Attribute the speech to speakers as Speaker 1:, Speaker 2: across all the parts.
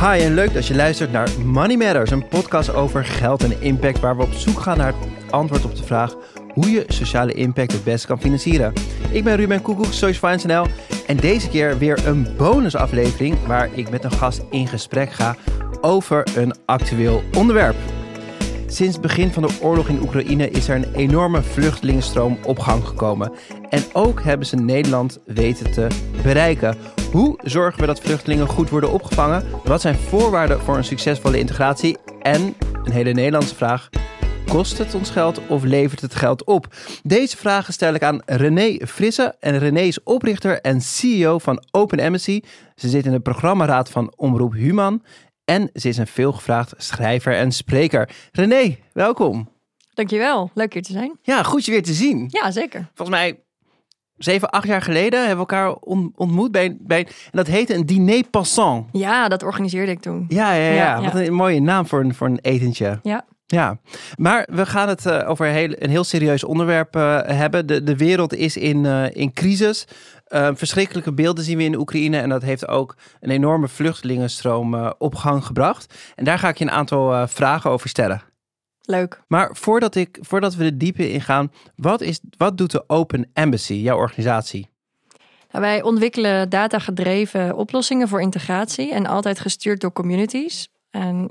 Speaker 1: Hi en leuk dat je luistert naar Money Matters, een podcast over geld en impact waar we op zoek gaan naar het antwoord op de vraag hoe je sociale impact het beste kan financieren. Ik ben Ruben Koekoek, Social Finance NL en deze keer weer een bonusaflevering waar ik met een gast in gesprek ga over een actueel onderwerp. Sinds begin van de oorlog in Oekraïne is er een enorme vluchtelingenstroom op gang gekomen. En ook hebben ze Nederland weten te bereiken. Hoe zorgen we dat vluchtelingen goed worden opgevangen? Wat zijn voorwaarden voor een succesvolle integratie? En een hele Nederlandse vraag. Kost het ons geld of levert het geld op? Deze vragen stel ik aan René Frisse. En René is oprichter en CEO van Open Embassy. Ze zit in de programmaraad van Omroep Human. En ze is een veelgevraagd schrijver en spreker. René, welkom.
Speaker 2: Dankjewel, leuk hier te zijn.
Speaker 1: Ja, goed je weer te zien.
Speaker 2: Ja, zeker.
Speaker 1: Volgens mij zeven, acht jaar geleden hebben we elkaar ontmoet bij, bij en dat heette een diner passant.
Speaker 2: Ja, dat organiseerde ik toen.
Speaker 1: Ja, ja, ja. Wat een mooie naam voor een, voor een etentje.
Speaker 2: Ja.
Speaker 1: Ja, maar we gaan het uh, over een heel, een heel serieus onderwerp uh, hebben. De, de wereld is in, uh, in crisis. verschrikkelijke beelden zien we in Oekraïne. En dat heeft ook een enorme vluchtelingenstroom op gang gebracht. En daar ga ik je een aantal vragen over stellen.
Speaker 2: Leuk.
Speaker 1: Maar voordat, ik, voordat we er dieper in gaan, wat, is, wat doet de Open Embassy, jouw organisatie?
Speaker 2: Nou, wij ontwikkelen datagedreven oplossingen voor integratie en altijd gestuurd door communities. En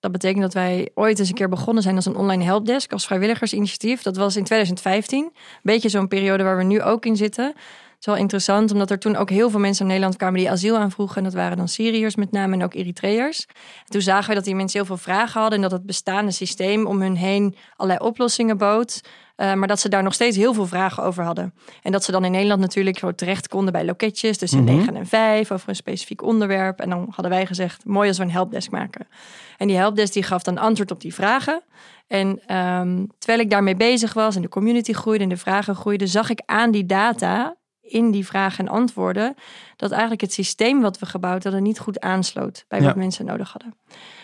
Speaker 2: dat betekent dat wij ooit eens een keer begonnen zijn als een online helpdesk, als vrijwilligersinitiatief. Dat was in 2015. Een beetje zo'n periode waar we nu ook in zitten. Het is wel interessant, omdat er toen ook heel veel mensen naar Nederland kwamen die asiel aanvroegen. En dat waren dan Syriërs met name en ook Eritreërs. toen zagen we dat die mensen heel veel vragen hadden en dat het bestaande systeem om hun heen allerlei oplossingen bood. Uh, maar dat ze daar nog steeds heel veel vragen over hadden. En dat ze dan in Nederland natuurlijk zo terecht konden bij loketjes tussen mm 9 en 5 over een specifiek onderwerp. En dan hadden wij gezegd, mooi als we een helpdesk maken. En die helpdesk die gaf dan antwoord op die vragen. En um, terwijl ik daarmee bezig was en de community groeide en de vragen groeiden, zag ik aan die data in die vragen en antwoorden dat eigenlijk het systeem wat we gebouwd hadden niet goed aansloot bij wat mensen nodig hadden.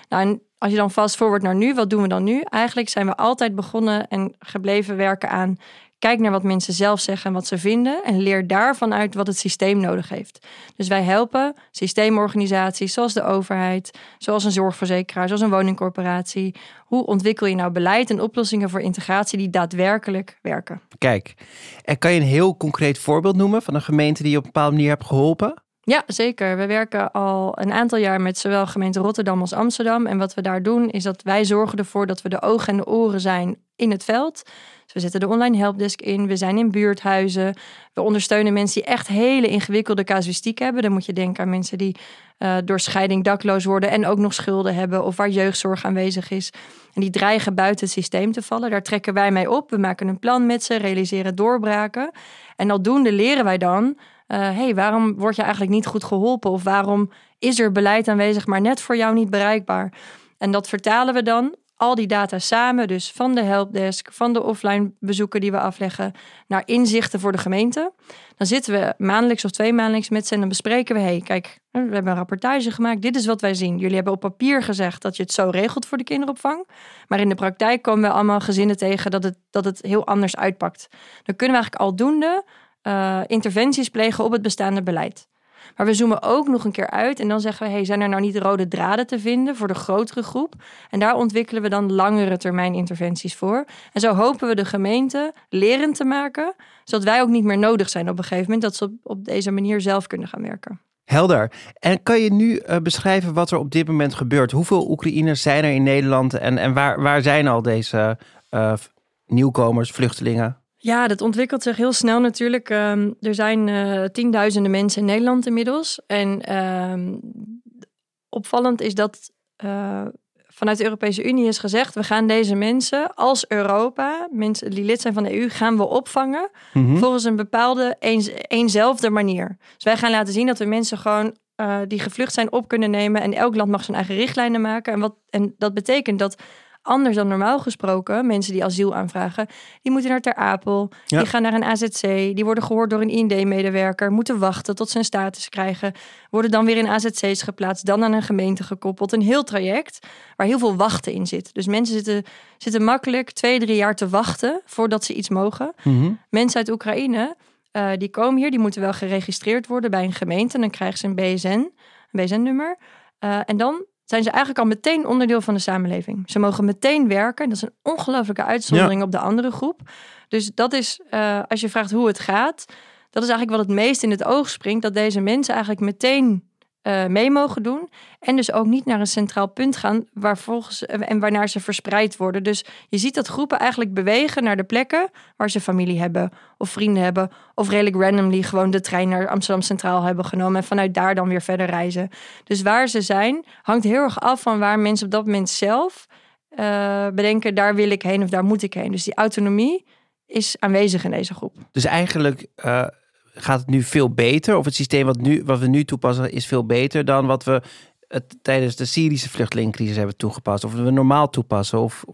Speaker 2: Nou, en als je dan vast forward naar nu, wat doen we dan nu? Eigenlijk zijn we altijd begonnen en gebleven werken aan Kijk naar wat mensen zelf zeggen en wat ze vinden en leer daarvan uit wat het systeem nodig heeft. Dus wij helpen systeemorganisaties zoals de overheid, zoals een zorgverzekeraar, zoals een woningcorporatie. Hoe ontwikkel je nou beleid en oplossingen voor integratie die daadwerkelijk werken?
Speaker 1: Kijk, en kan je een heel concreet voorbeeld noemen van een gemeente die je op een bepaalde manier hebt geholpen?
Speaker 2: Ja, zeker. We werken al een aantal jaar met zowel gemeente Rotterdam als Amsterdam. En wat we daar doen, is dat wij zorgen ervoor dat we de ogen en de oren zijn in het veld. We zetten de online helpdesk in. We zijn in buurthuizen. We ondersteunen mensen die echt hele ingewikkelde casuïstiek hebben. Dan moet je denken aan mensen die uh, door scheiding dakloos worden en ook nog schulden hebben. Of waar jeugdzorg aanwezig is. En die dreigen buiten het systeem te vallen. Daar trekken wij mee op. We maken een plan met ze, realiseren doorbraken. En aldoende leren wij dan hé, uh, hey, waarom word je eigenlijk niet goed geholpen? Of waarom is er beleid aanwezig, maar net voor jou niet bereikbaar? En dat vertalen we dan, al die data samen, dus van de helpdesk, van de offline bezoeken die we afleggen, naar inzichten voor de gemeente. Dan zitten we maandelijks of twee maandelijks met ze en dan bespreken we, hey, kijk, we hebben een rapportage gemaakt, dit is wat wij zien. Jullie hebben op papier gezegd dat je het zo regelt voor de kinderopvang, maar in de praktijk komen we allemaal gezinnen tegen dat het, dat het heel anders uitpakt. Dan kunnen we eigenlijk aldoende uh, interventies plegen op het bestaande beleid. Maar we zoomen ook nog een keer uit en dan zeggen we: hey, zijn er nou niet rode draden te vinden voor de grotere groep? En daar ontwikkelen we dan langere termijn interventies voor. En zo hopen we de gemeente lerend te maken, zodat wij ook niet meer nodig zijn op een gegeven moment, dat ze op, deze manier zelf kunnen gaan werken.
Speaker 1: Helder. En kan je nu uh, beschrijven wat er op dit moment gebeurt? Hoeveel Oekraïners zijn er in Nederland en, en waar, waar zijn al deze uh, nieuwkomers, vluchtelingen?
Speaker 2: Ja, dat ontwikkelt zich heel snel natuurlijk. Um, er zijn uh, tienduizenden mensen in Nederland inmiddels. En um, opvallend is dat uh, vanuit de Europese Unie is gezegd: we gaan deze mensen als Europa, mensen die lid zijn van de EU, gaan we opvangen mm -hmm. volgens een bepaalde een, eenzelfde manier. Dus wij gaan laten zien dat we mensen gewoon uh, die gevlucht zijn op kunnen nemen en elk land mag zijn eigen richtlijnen maken. En, wat, en dat betekent dat anders dan normaal gesproken. Mensen die asiel aanvragen, die moeten naar Ter Apel. Die gaan naar een AZC. Die worden gehoord door een IND-medewerker. Moeten wachten tot ze een status krijgen. Worden dan weer in AZC's geplaatst. Dan aan een gemeente gekoppeld. Een heel traject waar heel veel wachten in zit. Dus mensen zitten, zitten makkelijk twee, drie jaar te wachten voordat ze iets mogen. Mhm. Mensen uit Oekraïne, uh, die komen hier. Die moeten wel geregistreerd worden bij een gemeente. En dan krijgen ze een BSN, een BSN-nummer. Uh, en dan zijn ze eigenlijk al meteen onderdeel van de samenleving. Ze mogen meteen werken. Dat is een ongelooflijke uitzondering op de andere groep. Dus dat is, uh, als je vraagt hoe het gaat, dat is eigenlijk wat het meest in het oog springt. Dat deze mensen eigenlijk meteen uh, mee mogen doen. En dus ook niet naar een centraal punt gaan waar volgens, en waarnaar ze verspreid worden. Dus je ziet dat groepen eigenlijk bewegen naar de plekken waar ze familie hebben of vrienden hebben. Of redelijk randomly gewoon de trein naar Amsterdam Centraal hebben genomen. En vanuit daar dan weer verder reizen. Dus waar ze zijn hangt heel erg af van waar mensen op dat moment zelf uh, bedenken, daar wil ik heen of daar moet ik heen. Dus die autonomie is aanwezig in deze groep.
Speaker 1: Dus eigenlijk gaat het nu veel beter? Of het systeem wat, nu, wat we nu toepassen is veel beter dan wat we het, tijdens de Syrische vluchtelingencrisis hebben toegepast? Of we normaal toepassen? Of...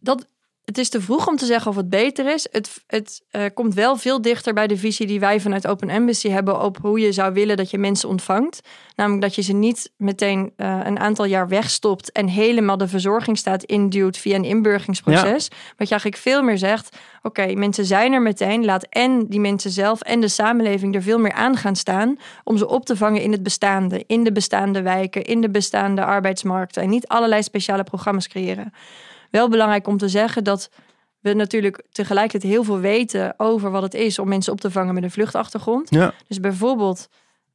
Speaker 2: Dat, het is te vroeg om te zeggen of het beter is. Het, het uh, komt wel veel dichter bij de visie die wij vanuit Open Embassy hebben op hoe je zou willen dat je mensen ontvangt. Namelijk dat je ze niet meteen uh, een aantal jaar wegstopt en helemaal de verzorgingsstaat induwt via een inburgingsproces. Ja. Wat je eigenlijk veel meer zegt, oké, okay, mensen zijn er meteen. Laat en die mensen zelf en de samenleving er veel meer aan gaan staan om ze op te vangen in het bestaande, in de bestaande wijken, in de bestaande arbeidsmarkten. En niet allerlei speciale programma's creëren. Wel belangrijk om te zeggen dat we natuurlijk tegelijkertijd heel veel weten over wat het is om mensen op te vangen met een vluchtachtergrond.
Speaker 1: Ja.
Speaker 2: Dus bijvoorbeeld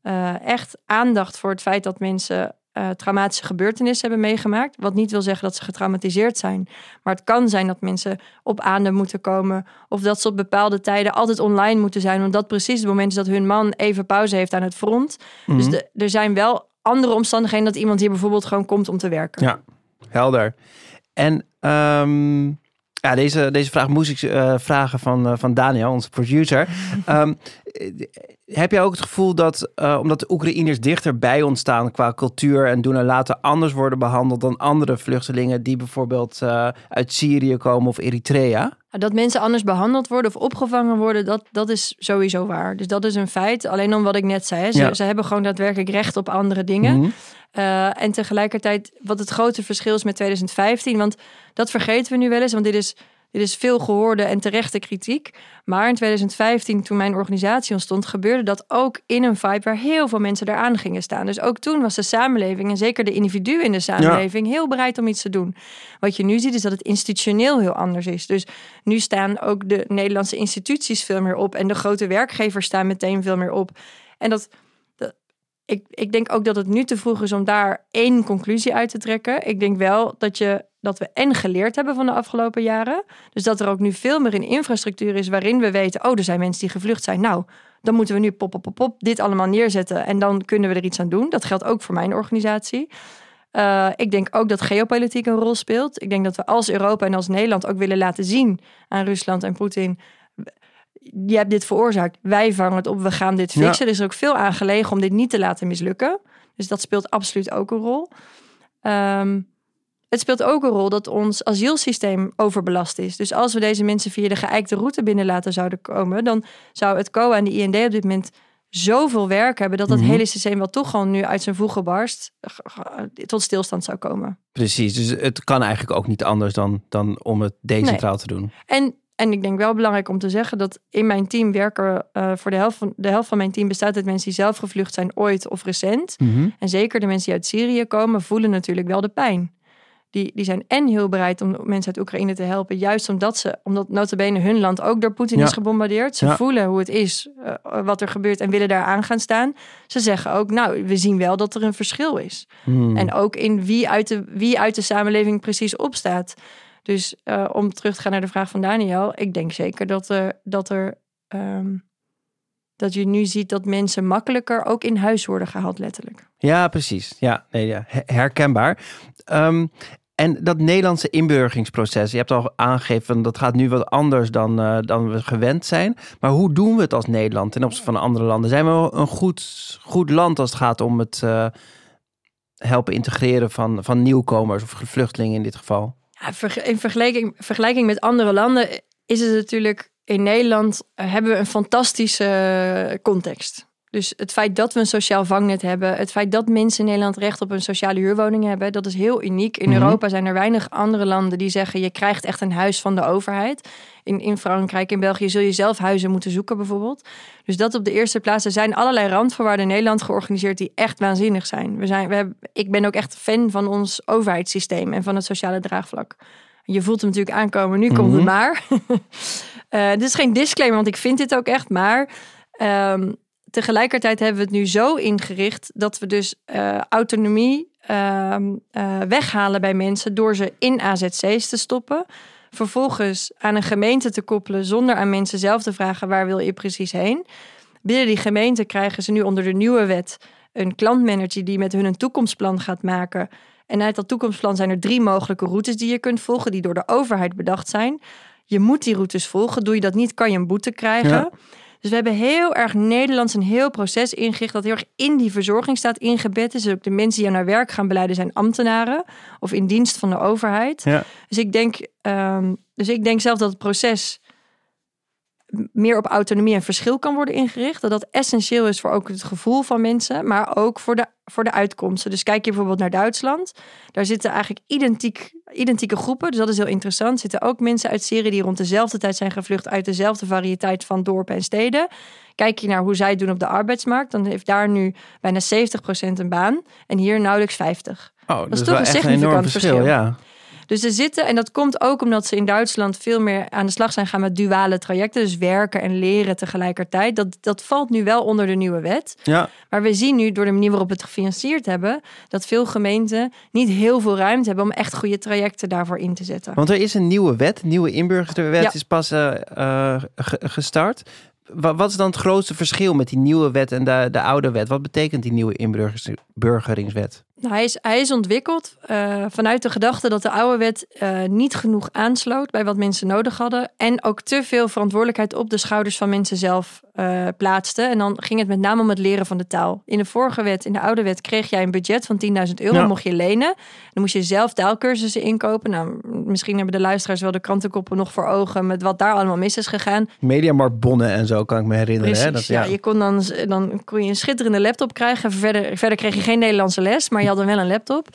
Speaker 2: uh, echt aandacht voor het feit dat mensen uh, traumatische gebeurtenissen hebben meegemaakt. Wat niet wil zeggen dat ze getraumatiseerd zijn. Maar het kan zijn dat mensen op adem moeten komen. Of dat ze op bepaalde tijden altijd online moeten zijn. Omdat precies het moment is dat hun man even pauze heeft aan het front. Mm -hmm. Dus de, er zijn wel andere omstandigheden dat iemand hier bijvoorbeeld gewoon komt om te werken.
Speaker 1: Ja, helder. En um, ja, deze, deze vraag moest ik uh, vragen van, uh, van Daniel, onze producer. um, heb jij ook het gevoel dat, uh, omdat de Oekraïners dichterbij ons staan qua cultuur en doen er later anders worden behandeld dan andere vluchtelingen die bijvoorbeeld uit Syrië komen of Eritrea?
Speaker 2: Dat mensen anders behandeld worden of opgevangen worden, dat, dat is sowieso waar. Dus dat is een feit. Alleen om wat ik net zei, ze, ja. ze hebben gewoon daadwerkelijk recht op andere dingen.
Speaker 1: Mm -hmm.
Speaker 2: Uh, en tegelijkertijd wat het grote verschil is met 2015. Want dat vergeten we nu wel eens. Want dit is, dit is veel gehoorde en terechte kritiek. Maar in 2015, toen mijn organisatie ontstond, gebeurde dat ook in een vibe waar heel veel mensen eraan gingen staan. Dus ook toen was de samenleving, en zeker de individu in de samenleving, ja. heel bereid om iets te doen. Wat je nu ziet, is dat het institutioneel heel anders is. Dus nu staan ook de Nederlandse instituties veel meer op. En de grote werkgevers staan meteen veel meer op. En dat ik, ik denk ook dat het nu te vroeg is om daar één conclusie uit te trekken. Ik denk wel dat, je, dat we en geleerd hebben van de afgelopen jaren. Dus dat er ook nu veel meer een infrastructuur is waarin we weten... oh, er zijn mensen die gevlucht zijn. Nou, dan moeten we nu pop, pop, pop, pop dit allemaal neerzetten. En dan kunnen we er iets aan doen. Dat geldt ook voor mijn organisatie. Uh, ik denk ook dat geopolitiek een rol speelt. Ik denk dat we als Europa en als Nederland ook willen laten zien aan Rusland en Poetin je hebt dit veroorzaakt. Wij vangen het op, we gaan dit fixen. Ja. Er is ook veel aan gelegen om dit niet te laten mislukken. Dus dat speelt absoluut ook een rol. Um, het speelt ook een rol dat ons asielsysteem overbelast is. Dus als we deze mensen via de geëikte route binnen laten zouden komen, dan zou het COA en de IND op dit moment zoveel werk hebben dat het mm -hmm. hele systeem wat toch gewoon nu uit zijn voegen barst, tot stilstand zou komen.
Speaker 1: Precies, dus het kan eigenlijk ook niet anders dan, dan om het decentraal
Speaker 2: nee.
Speaker 1: te doen.
Speaker 2: En en ik denk wel belangrijk om te zeggen dat in mijn team werken uh, voor de helft van de helft van mijn team bestaat uit mensen die zelf gevlucht zijn ooit of recent.
Speaker 1: Mm -hmm.
Speaker 2: En zeker de mensen die uit Syrië komen, voelen natuurlijk wel de pijn. Die, die zijn en heel bereid om mensen uit Oekraïne te helpen, juist omdat ze, omdat notabene hun land ook door Poetin
Speaker 1: Ja.
Speaker 2: is gebombardeerd. Ze
Speaker 1: Ja.
Speaker 2: voelen hoe het is, uh, wat er gebeurt en willen daar aan gaan staan. Ze zeggen ook, nou, we zien wel dat er een verschil is.
Speaker 1: Hmm.
Speaker 2: En ook in wie uit de, wie uit de samenleving precies opstaat. Dus uh, om terug te gaan naar de vraag van Daniel, ik denk zeker dat er, dat er um, dat je nu ziet dat mensen makkelijker ook in huis worden gehaald, letterlijk.
Speaker 1: Ja, precies. Ja, nee, ja. herkenbaar. Um, en dat Nederlandse inburgeringsproces, je hebt al aangegeven dat gaat nu wat anders dan, uh, dan we gewend zijn. Maar hoe doen we het als Nederland ten opzichte van andere landen? Zijn we een goed, goed land als het gaat om het helpen integreren van, van nieuwkomers of vluchtelingen in dit geval?
Speaker 2: In vergelijking, vergelijking met andere landen is het natuurlijk in Nederland hebben we een fantastische context. Dus het feit dat we een sociaal vangnet hebben, het feit dat mensen in Nederland recht op een sociale huurwoning hebben, dat is heel uniek. In
Speaker 1: Mhm.
Speaker 2: Europa zijn er weinig andere landen die zeggen je krijgt echt een huis van de overheid. In, in Frankrijk, in België zul je zelf huizen moeten zoeken bijvoorbeeld. Dus dat op de eerste plaats. Er zijn allerlei randvoorwaarden in Nederland georganiseerd die echt waanzinnig zijn. We zijn we hebben, ik ben ook echt fan van ons overheidssysteem en van het sociale draagvlak. Je voelt hem natuurlijk aankomen, nu komt het
Speaker 1: Mhm.
Speaker 2: maar. Eh, dit is geen disclaimer, want ik vind dit ook echt maar. Ehm, tegelijkertijd hebben we het nu zo ingericht dat we dus eh, autonomie ehm, eh, weghalen bij mensen door ze in AZC's te stoppen. Vervolgens aan een gemeente te koppelen zonder aan mensen zelf te vragen waar wil je precies heen. Binnen die gemeente krijgen ze nu onder de nieuwe wet een klantmanager die met hun een toekomstplan gaat maken. En uit dat toekomstplan zijn er drie mogelijke routes die je kunt volgen, die door de overheid bedacht zijn. Je moet die routes volgen. Doe je dat niet, kan je een boete krijgen. Dus we hebben heel erg Nederlands een heel proces ingericht dat heel erg in die verzorging staat ingebed. Dus ook de mensen die jou naar werk gaan beleiden zijn ambtenaren of in dienst van de overheid.
Speaker 1: Ja.
Speaker 2: Dus ik denk, ehm, dus ik denk zelf dat het proces meer op autonomie en verschil kan worden ingericht. Dat dat essentieel is voor ook het gevoel van mensen, maar ook voor de, voor de uitkomsten. Dus kijk je bijvoorbeeld naar Duitsland. Daar zitten eigenlijk identiek, identieke groepen. Dus dat is heel interessant. Er zitten ook mensen uit Syrië die rond dezelfde tijd zijn gevlucht uit dezelfde variëteit van dorpen en steden. Kijk je naar hoe zij het doen op de arbeidsmarkt, dan heeft daar nu bijna 70% een baan en hier nauwelijks 50.
Speaker 1: Oh, dat
Speaker 2: is
Speaker 1: is
Speaker 2: toch een significant
Speaker 1: verschil,
Speaker 2: verschil.
Speaker 1: ja.
Speaker 2: Dus er zitten, en dat komt ook omdat ze in Duitsland veel meer aan de slag zijn gaan met duale trajecten. Dus werken en leren tegelijkertijd. Dat, dat valt nu wel onder de nieuwe wet.
Speaker 1: Ja,
Speaker 2: Maar we zien nu door de manier waarop we het gefinancierd hebben, dat veel gemeenten niet heel veel ruimte hebben om echt goede trajecten daarvoor in te zetten.
Speaker 1: want er is een nieuwe wet, een nieuwe inburgerwet
Speaker 2: Ja.
Speaker 1: is pas eh, eh, ge- gestart. Wa- Wat is dan het grootste verschil met die nieuwe wet en de, de oude wet? Wat betekent die nieuwe inburgeringswet?
Speaker 2: Nou, hij, is, hij is ontwikkeld eh, vanuit de gedachte dat de oude wet eh, niet genoeg aansloot bij wat mensen nodig hadden. En ook te veel verantwoordelijkheid op de schouders van mensen zelf eh, plaatste. En dan ging het met name om het leren van de taal. In de vorige wet, in de oude wet, kreeg jij een budget van 10.000 euro,
Speaker 1: Ja.
Speaker 2: mocht je lenen. Dan moest je zelf taalkursussen inkopen. Nou, misschien hebben de luisteraars wel de krantenkoppen nog voor ogen met wat daar allemaal mis is gegaan.
Speaker 1: Mediamarktbonnen en zo kan ik me herinneren.
Speaker 2: Precies,
Speaker 1: Hè? Dat,
Speaker 2: ja. je kon dan, dan kon je een schitterende laptop krijgen. Verder, verder kreeg je geen Nederlandse les, maar je had dan wel een laptop.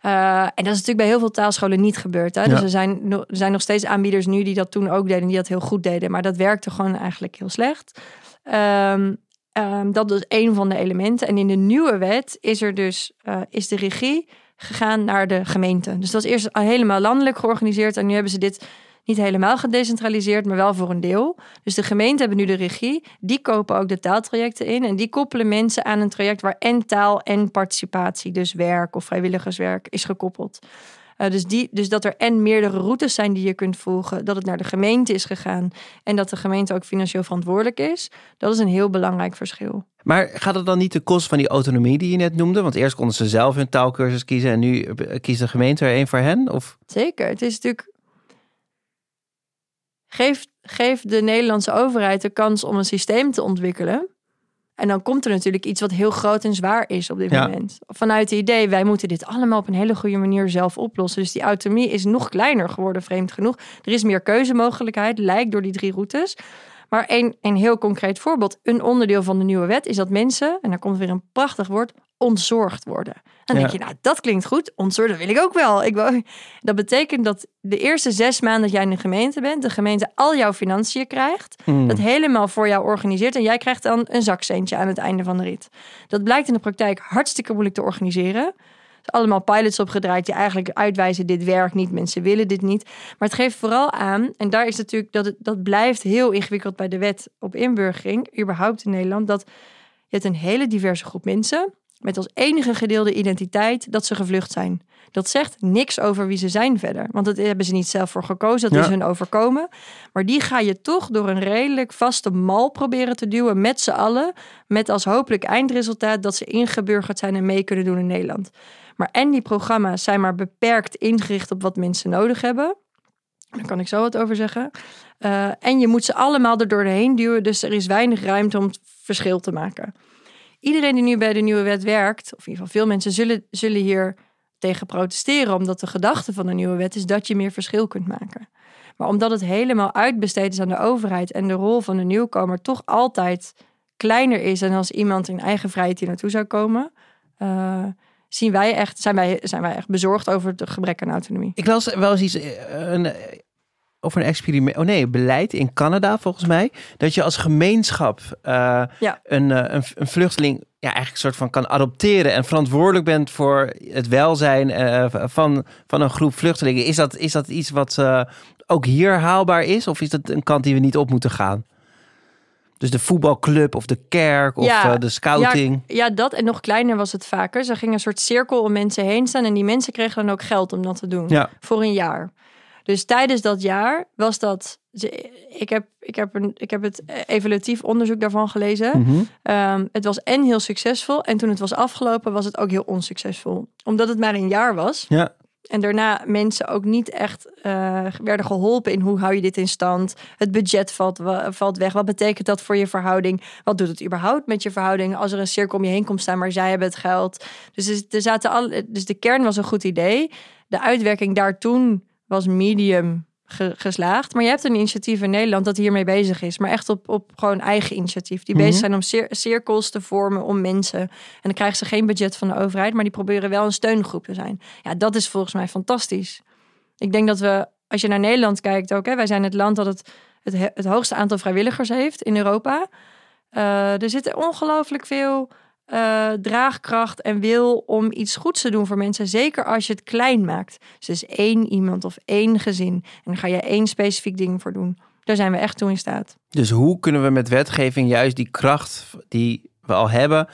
Speaker 2: Eh, en dat is natuurlijk bij heel veel taalscholen niet gebeurd. Hè?
Speaker 1: Ja.
Speaker 2: Dus er zijn, er zijn nog steeds aanbieders nu die dat toen ook deden, die dat heel goed deden. Maar dat werkte gewoon eigenlijk heel slecht. Ehm, ehm, dat is een van de elementen. En in de nieuwe wet is er dus eh, is de regie gegaan naar de gemeente. Dus dat was eerst al helemaal landelijk georganiseerd. En nu hebben ze dit niet helemaal gedecentraliseerd, maar wel voor een deel. Dus de gemeenten hebben nu de regie. Die kopen ook de taaltrajecten in. En die koppelen mensen aan een traject waar en taal en participatie, dus werk of vrijwilligerswerk, is gekoppeld. Eh, dus, die, dus dat er en meerdere routes zijn die je kunt volgen, dat het naar de gemeente is gegaan en dat de gemeente ook financieel verantwoordelijk is, dat is een heel belangrijk verschil.
Speaker 1: Maar gaat het dan niet ten koste van die autonomie die je net noemde? Want eerst konden ze zelf hun taalkursus kiezen en nu eh, kiest de gemeente er een voor hen? Of?
Speaker 2: Zeker. Het is natuurlijk. Geef, geef de Nederlandse overheid de kans om een systeem te ontwikkelen. En dan komt er natuurlijk iets wat heel groot en zwaar is op dit
Speaker 1: Ja.
Speaker 2: moment. Vanuit het idee, wij moeten dit allemaal op een hele goede manier zelf oplossen. Dus die autonomie is nog kleiner geworden, vreemd genoeg. Er is meer keuzemogelijkheid, lijkt door die drie routes. Maar een, een heel concreet voorbeeld. Een onderdeel van de nieuwe wet is dat mensen, en daar komt weer een prachtig woord, ontzorgd worden. Dan denk je, nou, dat klinkt goed. Ontzorgd, dat wil ik ook wel. Ik wil, dat betekent dat de eerste zes maanden dat jij in de gemeente bent, de gemeente al jouw financiën krijgt,
Speaker 1: Hmm.
Speaker 2: dat helemaal voor jou organiseert en jij krijgt dan een zakcentje aan het einde van de rit. Dat blijkt in de praktijk hartstikke moeilijk te organiseren. Er zijn allemaal pilots opgedraaid die eigenlijk uitwijzen dit werkt niet, mensen willen dit niet. Maar het geeft vooral aan, en daar is natuurlijk dat het, dat blijft heel ingewikkeld bij de wet op inburgering, überhaupt in Nederland, dat je hebt een hele diverse groep mensen met als enige gedeelde identiteit dat ze gevlucht zijn. Dat zegt niks over wie ze zijn verder. Want dat hebben ze niet zelf voor gekozen. Dat
Speaker 1: Ja.
Speaker 2: is hun overkomen. Maar die ga je toch door een redelijk vaste mal proberen te duwen met z'n allen. Met als hopelijk eindresultaat dat ze ingeburgerd zijn en mee kunnen doen in Nederland. Maar en die programma's zijn maar beperkt ingericht op wat mensen nodig hebben. Daar kan ik zo wat over zeggen. Eh, en je moet ze allemaal er doorheen duwen. Dus er is weinig ruimte om het verschil te maken. Iedereen die nu bij de nieuwe wet werkt, of in ieder geval veel mensen, zullen, zullen hier tegen protesteren. Omdat de gedachte van de nieuwe wet is dat je meer verschil kunt maken. Maar omdat het helemaal uitbesteed is aan de overheid en de rol van de nieuwkomer toch altijd kleiner is dan als iemand in eigen vrijheid hier naartoe zou komen, uh, zien wij echt, zijn, wij, zijn wij echt bezorgd over het gebrek aan autonomie.
Speaker 1: Ik las wel eens iets eh, een, over een experiment. Oh nee, beleid in Canada volgens mij. Dat je als gemeenschap uh, ja. een, een, een, vluchteling ja, eigenlijk een soort van kan adopteren en verantwoordelijk bent voor het welzijn uh, van, van een groep vluchtelingen. Is dat, is dat iets wat ook hier haalbaar is? Of is dat een kant die we niet op moeten gaan? Dus de voetbalclub of de kerk of ja, uh, de scouting.
Speaker 2: Ja, ja, dat en nog kleiner was het vaker. Ze gingen een soort cirkel om mensen heen staan en die mensen kregen dan ook geld om dat te doen. Ja. Voor een jaar. Dus tijdens dat jaar was dat. Ik heb, ik heb, een, ik heb het evaluatief onderzoek daarvan gelezen.
Speaker 1: Mm
Speaker 2: het was en heel succesvol. En toen het was afgelopen, was het ook heel onsuccesvol. Omdat het maar een jaar was.
Speaker 1: Ja.
Speaker 2: En daarna mensen ook niet echt uh, werden geholpen in hoe hou je dit in stand. Het budget valt, valt weg. Wat betekent dat voor je verhouding? Wat doet het überhaupt met je verhouding als er een cirkel om je heen komt staan, maar zij hebben het geld? Dus, er zaten alle, dus de kern was een goed idee. De uitwerking daar toen was medium geslaagd. Maar je hebt een initiatief in Nederland dat hiermee bezig is. Maar echt op, op gewoon eigen initiatief. Die bezig mhm. zijn om cir cirkels te vormen om mensen. En dan krijgen ze geen budget van de overheid. Maar die proberen wel een steungroep te zijn. Ja, dat is volgens mij fantastisch. Ik denk dat we, als je naar Nederland kijkt ook. Hè, wij zijn het land dat het, het, het hoogste aantal vrijwilligers heeft in Europa. Uh, er zitten ongelooflijk veel uh, draagkracht en wil om iets goeds te doen voor mensen. Zeker als je het klein maakt. Dus is één iemand of één gezin. En dan ga je één specifiek ding voor doen. Daar zijn we echt toe in staat.
Speaker 1: Dus hoe kunnen we met wetgeving juist die kracht die we al hebben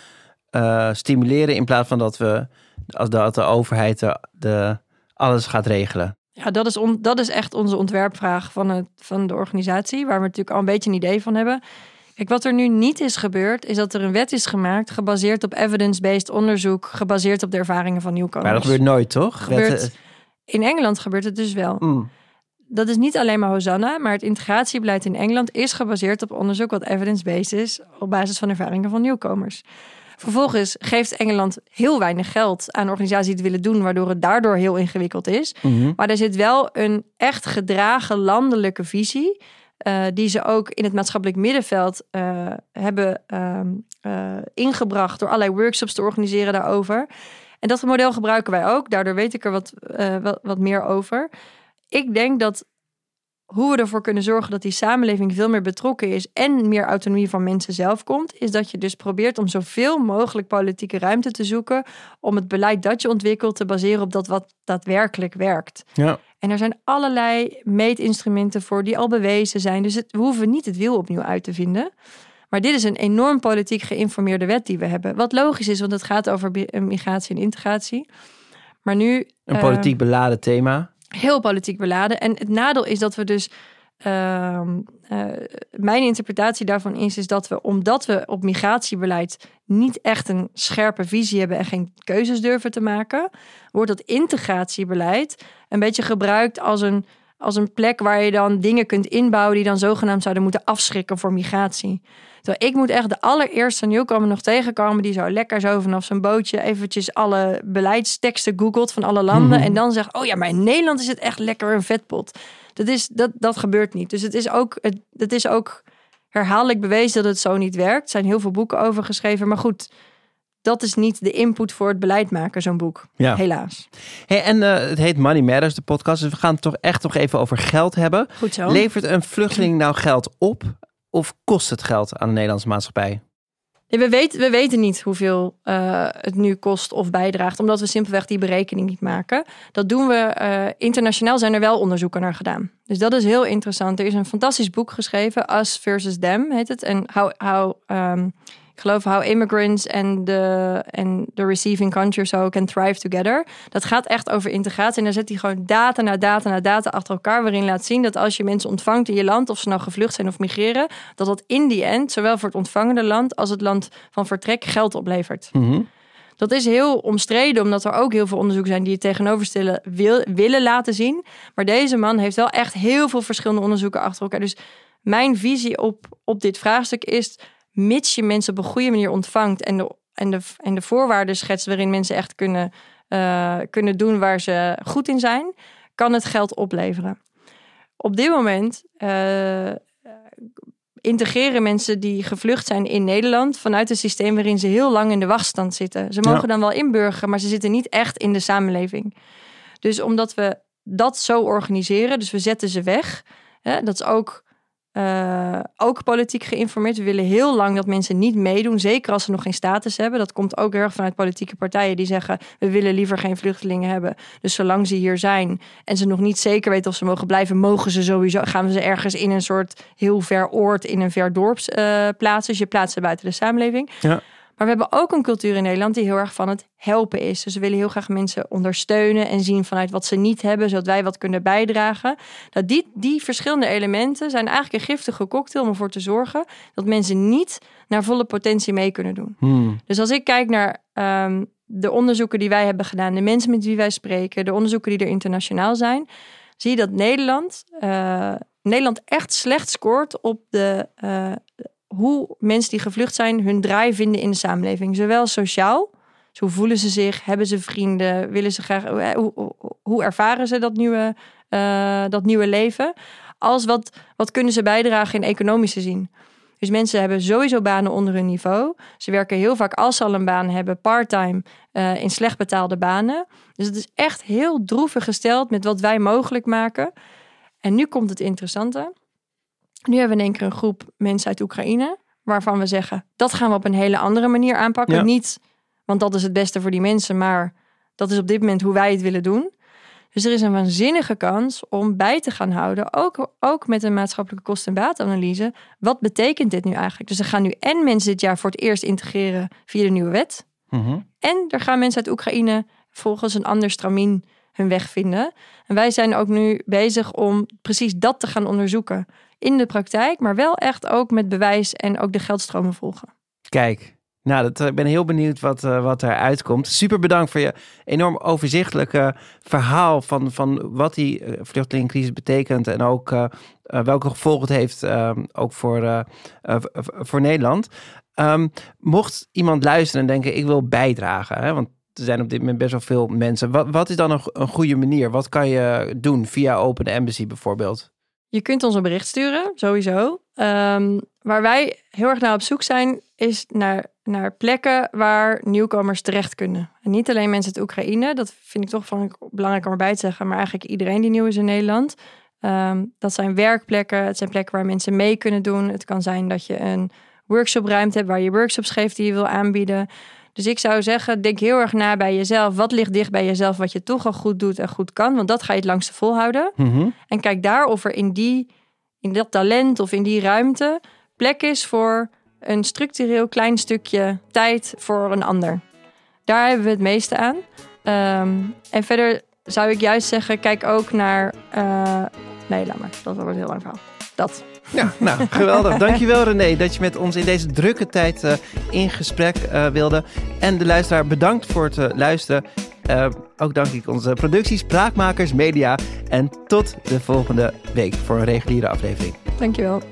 Speaker 1: uh, stimuleren in plaats van dat we als dat de overheid de, de alles gaat regelen?
Speaker 2: Ja, dat is, on, dat is echt onze ontwerpvraag van, het, van de organisatie, waar we natuurlijk al een beetje een idee van hebben. Kijk, wat er nu niet is gebeurd, is dat er een wet is gemaakt gebaseerd op evidence-based onderzoek, gebaseerd op de ervaringen van nieuwkomers.
Speaker 1: Maar dat gebeurt nooit, toch?
Speaker 2: Gebeurt, in Engeland gebeurt het dus wel.
Speaker 1: Mm.
Speaker 2: Dat is niet alleen maar Hosanna, maar het integratiebeleid in Engeland is gebaseerd op onderzoek wat evidence-based is, op basis van ervaringen van nieuwkomers. Vervolgens geeft Engeland heel weinig geld aan organisaties die het willen doen, waardoor het daardoor heel ingewikkeld is.
Speaker 1: Mhm.
Speaker 2: Maar er zit wel een echt gedragen landelijke visie uh, die ze ook in het maatschappelijk middenveld uh, hebben uh, ingebracht door allerlei workshops te organiseren daarover. En dat model gebruiken wij ook. Daardoor weet ik er wat, wat, wat meer over. Ik denk dat hoe we ervoor kunnen zorgen dat die samenleving veel meer betrokken is en meer autonomie van mensen zelf komt, is dat je dus probeert om zoveel mogelijk politieke ruimte te zoeken om het beleid dat je ontwikkelt te baseren op dat wat daadwerkelijk werkt.
Speaker 1: Ja.
Speaker 2: En er zijn allerlei meetinstrumenten voor die al bewezen zijn. Dus het, we hoeven niet het wiel opnieuw uit te vinden. Maar dit is een enorm politiek geïnformeerde wet die we hebben. Wat logisch is, want het gaat over migratie en integratie. Maar nu.
Speaker 1: Een politiek uh, beladen thema.
Speaker 2: Heel politiek beladen. En het nadeel is dat we dus. Uh, uh, mijn interpretatie daarvan is, is dat we, omdat we op migratiebeleid niet echt een scherpe visie hebben en geen keuzes durven te maken, wordt dat integratiebeleid een beetje gebruikt als een, als een plek waar je dan dingen kunt inbouwen die dan zogenaamd zouden moeten afschrikken voor migratie. Terwijl ik moet echt de allereerste nieuwkomer nog tegenkomen die zo lekker zo vanaf zijn bootje eventjes alle beleidsteksten googelt van alle landen mhm. en dan zegt, oh ja, maar in Nederland is het echt lekker een vetpot. Dat, is, dat, dat gebeurt niet. Dus het is ook, het, het is ook herhaaldelijk bewezen dat het zo niet werkt. Er zijn heel veel boeken over geschreven, maar goed, dat is niet de input voor het beleid maken, zo'n boek.
Speaker 1: Ja.
Speaker 2: Helaas.
Speaker 1: Hey, en uh, het heet Money Matters, de podcast. Dus we gaan het toch echt nog even over geld hebben.
Speaker 2: Goed zo.
Speaker 1: Levert een vluchteling nou geld op of kost het geld aan de Nederlandse maatschappij?
Speaker 2: we, weten, we weten niet hoeveel uh, het nu kost of bijdraagt, omdat we simpelweg die berekening niet maken. Dat doen we uh, internationaal, zijn er wel onderzoeken naar gedaan. Dus dat is heel interessant. Er is een fantastisch boek geschreven, Us versus Them heet het. En how, how um, ik geloof How Immigrants and the, and the Receiving Country so can thrive together. Dat gaat echt over integratie. En daar zet hij gewoon data na data na data achter elkaar. Waarin laat zien dat als je mensen ontvangt in je land, of ze nou gevlucht zijn of migreren, dat dat in die end, zowel voor het ontvangende land als het land van vertrek, geld oplevert.
Speaker 1: Mhm.
Speaker 2: Dat is heel omstreden, omdat er ook heel veel onderzoek zijn die het tegenoverstellen wil, willen laten zien. Maar deze man heeft wel echt heel veel verschillende onderzoeken achter elkaar. Dus mijn visie op, op dit vraagstuk is mits je mensen op een goede manier ontvangt en de, en de, en de voorwaarden schetst waarin mensen echt kunnen, uh, kunnen doen waar ze goed in zijn, kan het geld opleveren. Op dit moment uh, integreren mensen die gevlucht zijn in Nederland vanuit een systeem waarin ze heel lang in de wachtstand zitten. Ze mogen
Speaker 1: Ja.
Speaker 2: dan wel inburgeren, maar ze zitten niet echt in de samenleving. Dus omdat we dat zo organiseren, dus we zetten ze weg. Hè, dat is ook, eh, ook politiek geïnformeerd. We willen heel lang dat mensen niet meedoen, zeker als ze nog geen status hebben. Dat komt ook erg vanuit politieke partijen die zeggen: we willen liever geen vluchtelingen hebben. Dus zolang ze hier zijn en ze nog niet zeker weten of ze mogen blijven, mogen ze sowieso. Gaan we ze ergens in een soort heel ver oord, in een ver dorp eh, plaatsen. Dus je plaatst ze buiten de samenleving.
Speaker 1: Ja.
Speaker 2: Maar we hebben ook een cultuur in Nederland die heel erg van het helpen is. Dus we willen heel graag mensen ondersteunen en zien vanuit wat ze niet hebben, zodat wij wat kunnen bijdragen. Dat die, die verschillende elementen zijn eigenlijk een giftige cocktail om ervoor te zorgen dat mensen niet naar volle potentie mee kunnen doen.
Speaker 1: Hmm.
Speaker 2: Dus als ik kijk naar ehm, de onderzoeken die wij hebben gedaan, de mensen met wie wij spreken, de onderzoeken die er internationaal zijn, zie je dat Nederland, eh, Nederland echt slecht scoort op de, eh, hoe mensen die gevlucht zijn hun draai vinden in de samenleving. Zowel sociaal, dus hoe voelen ze zich, hebben ze vrienden, willen ze graag, hoe, hoe, hoe ervaren ze dat nieuwe, eh, dat nieuwe leven, als wat, wat kunnen ze bijdragen in economische zin. Dus mensen hebben sowieso banen onder hun niveau. Ze werken heel vaak als ze al een baan hebben, part-time, eh, in slecht betaalde banen. Dus het is echt heel droevig gesteld met wat wij mogelijk maken. En nu komt het interessante. Nu hebben we in één keer een groep mensen uit Oekraïne, waarvan we zeggen, dat gaan we op een hele andere manier aanpakken.
Speaker 1: Ja.
Speaker 2: Niet, want dat is het beste voor die mensen, maar dat is op dit moment hoe wij het willen doen. Dus er is een waanzinnige kans om bij te gaan houden, ook, ook met een maatschappelijke kosten- en baatanalyse. Wat betekent dit nu eigenlijk? Dus er gaan nu en mensen dit jaar voor het eerst integreren via de nieuwe wet.
Speaker 1: Mhm.
Speaker 2: En er gaan mensen uit Oekraïne volgens een ander stramien hun weg vinden. En wij zijn ook nu bezig om precies dat te gaan onderzoeken in de praktijk, maar wel echt ook met bewijs en ook de geldstromen volgen.
Speaker 1: Kijk, nou, dat, eh, ik ben heel benieuwd wat, eh, wat eruit komt. Super bedankt voor je enorm overzichtelijke verhaal van, van wat die eh, vluchtelingencrisis betekent en ook eh, welke gevolgen het heeft, eh, ook voor, voor Nederland. Ehm, mocht iemand luisteren en denken, ik wil bijdragen, hè, want er zijn op dit moment best wel veel mensen. Wat, wat is dan een, een goede manier? Wat kan je doen via Open Embassy bijvoorbeeld?
Speaker 2: Je kunt ons een bericht sturen, sowieso. Ehm, waar wij heel erg naar op zoek zijn, is naar, naar plekken waar nieuwkomers terecht kunnen. En niet alleen mensen uit Oekraïne, dat vind ik toch van belangrijk om erbij te zeggen, maar eigenlijk iedereen die nieuw is in Nederland. Ehm, dat zijn werkplekken, het zijn plekken waar mensen mee kunnen doen. Het kan zijn dat je een workshopruimte hebt waar je workshops geeft die je wil aanbieden. Dus ik zou zeggen, denk heel erg na bij jezelf. Wat ligt dicht bij jezelf, wat je toch al goed doet en goed kan? Want dat ga je het langste volhouden.
Speaker 1: Mhm.
Speaker 2: En kijk daar of er in, die, in dat talent of in die ruimte plek is voor een structureel klein stukje tijd voor een ander. Daar hebben we het meeste aan. Ehm, en verder zou ik juist zeggen, kijk ook naar. eh, nee, laat maar. Dat wordt een heel lang verhaal. Dat.
Speaker 1: Ja, nou, geweldig. Dankjewel René dat je met ons in deze drukke tijd eh, in gesprek eh, wilde. En de luisteraar bedankt voor het eh, luisteren. Ook dank ik onze productie, Spraakmakers Media. En tot de volgende week voor een reguliere aflevering.
Speaker 2: Dankjewel.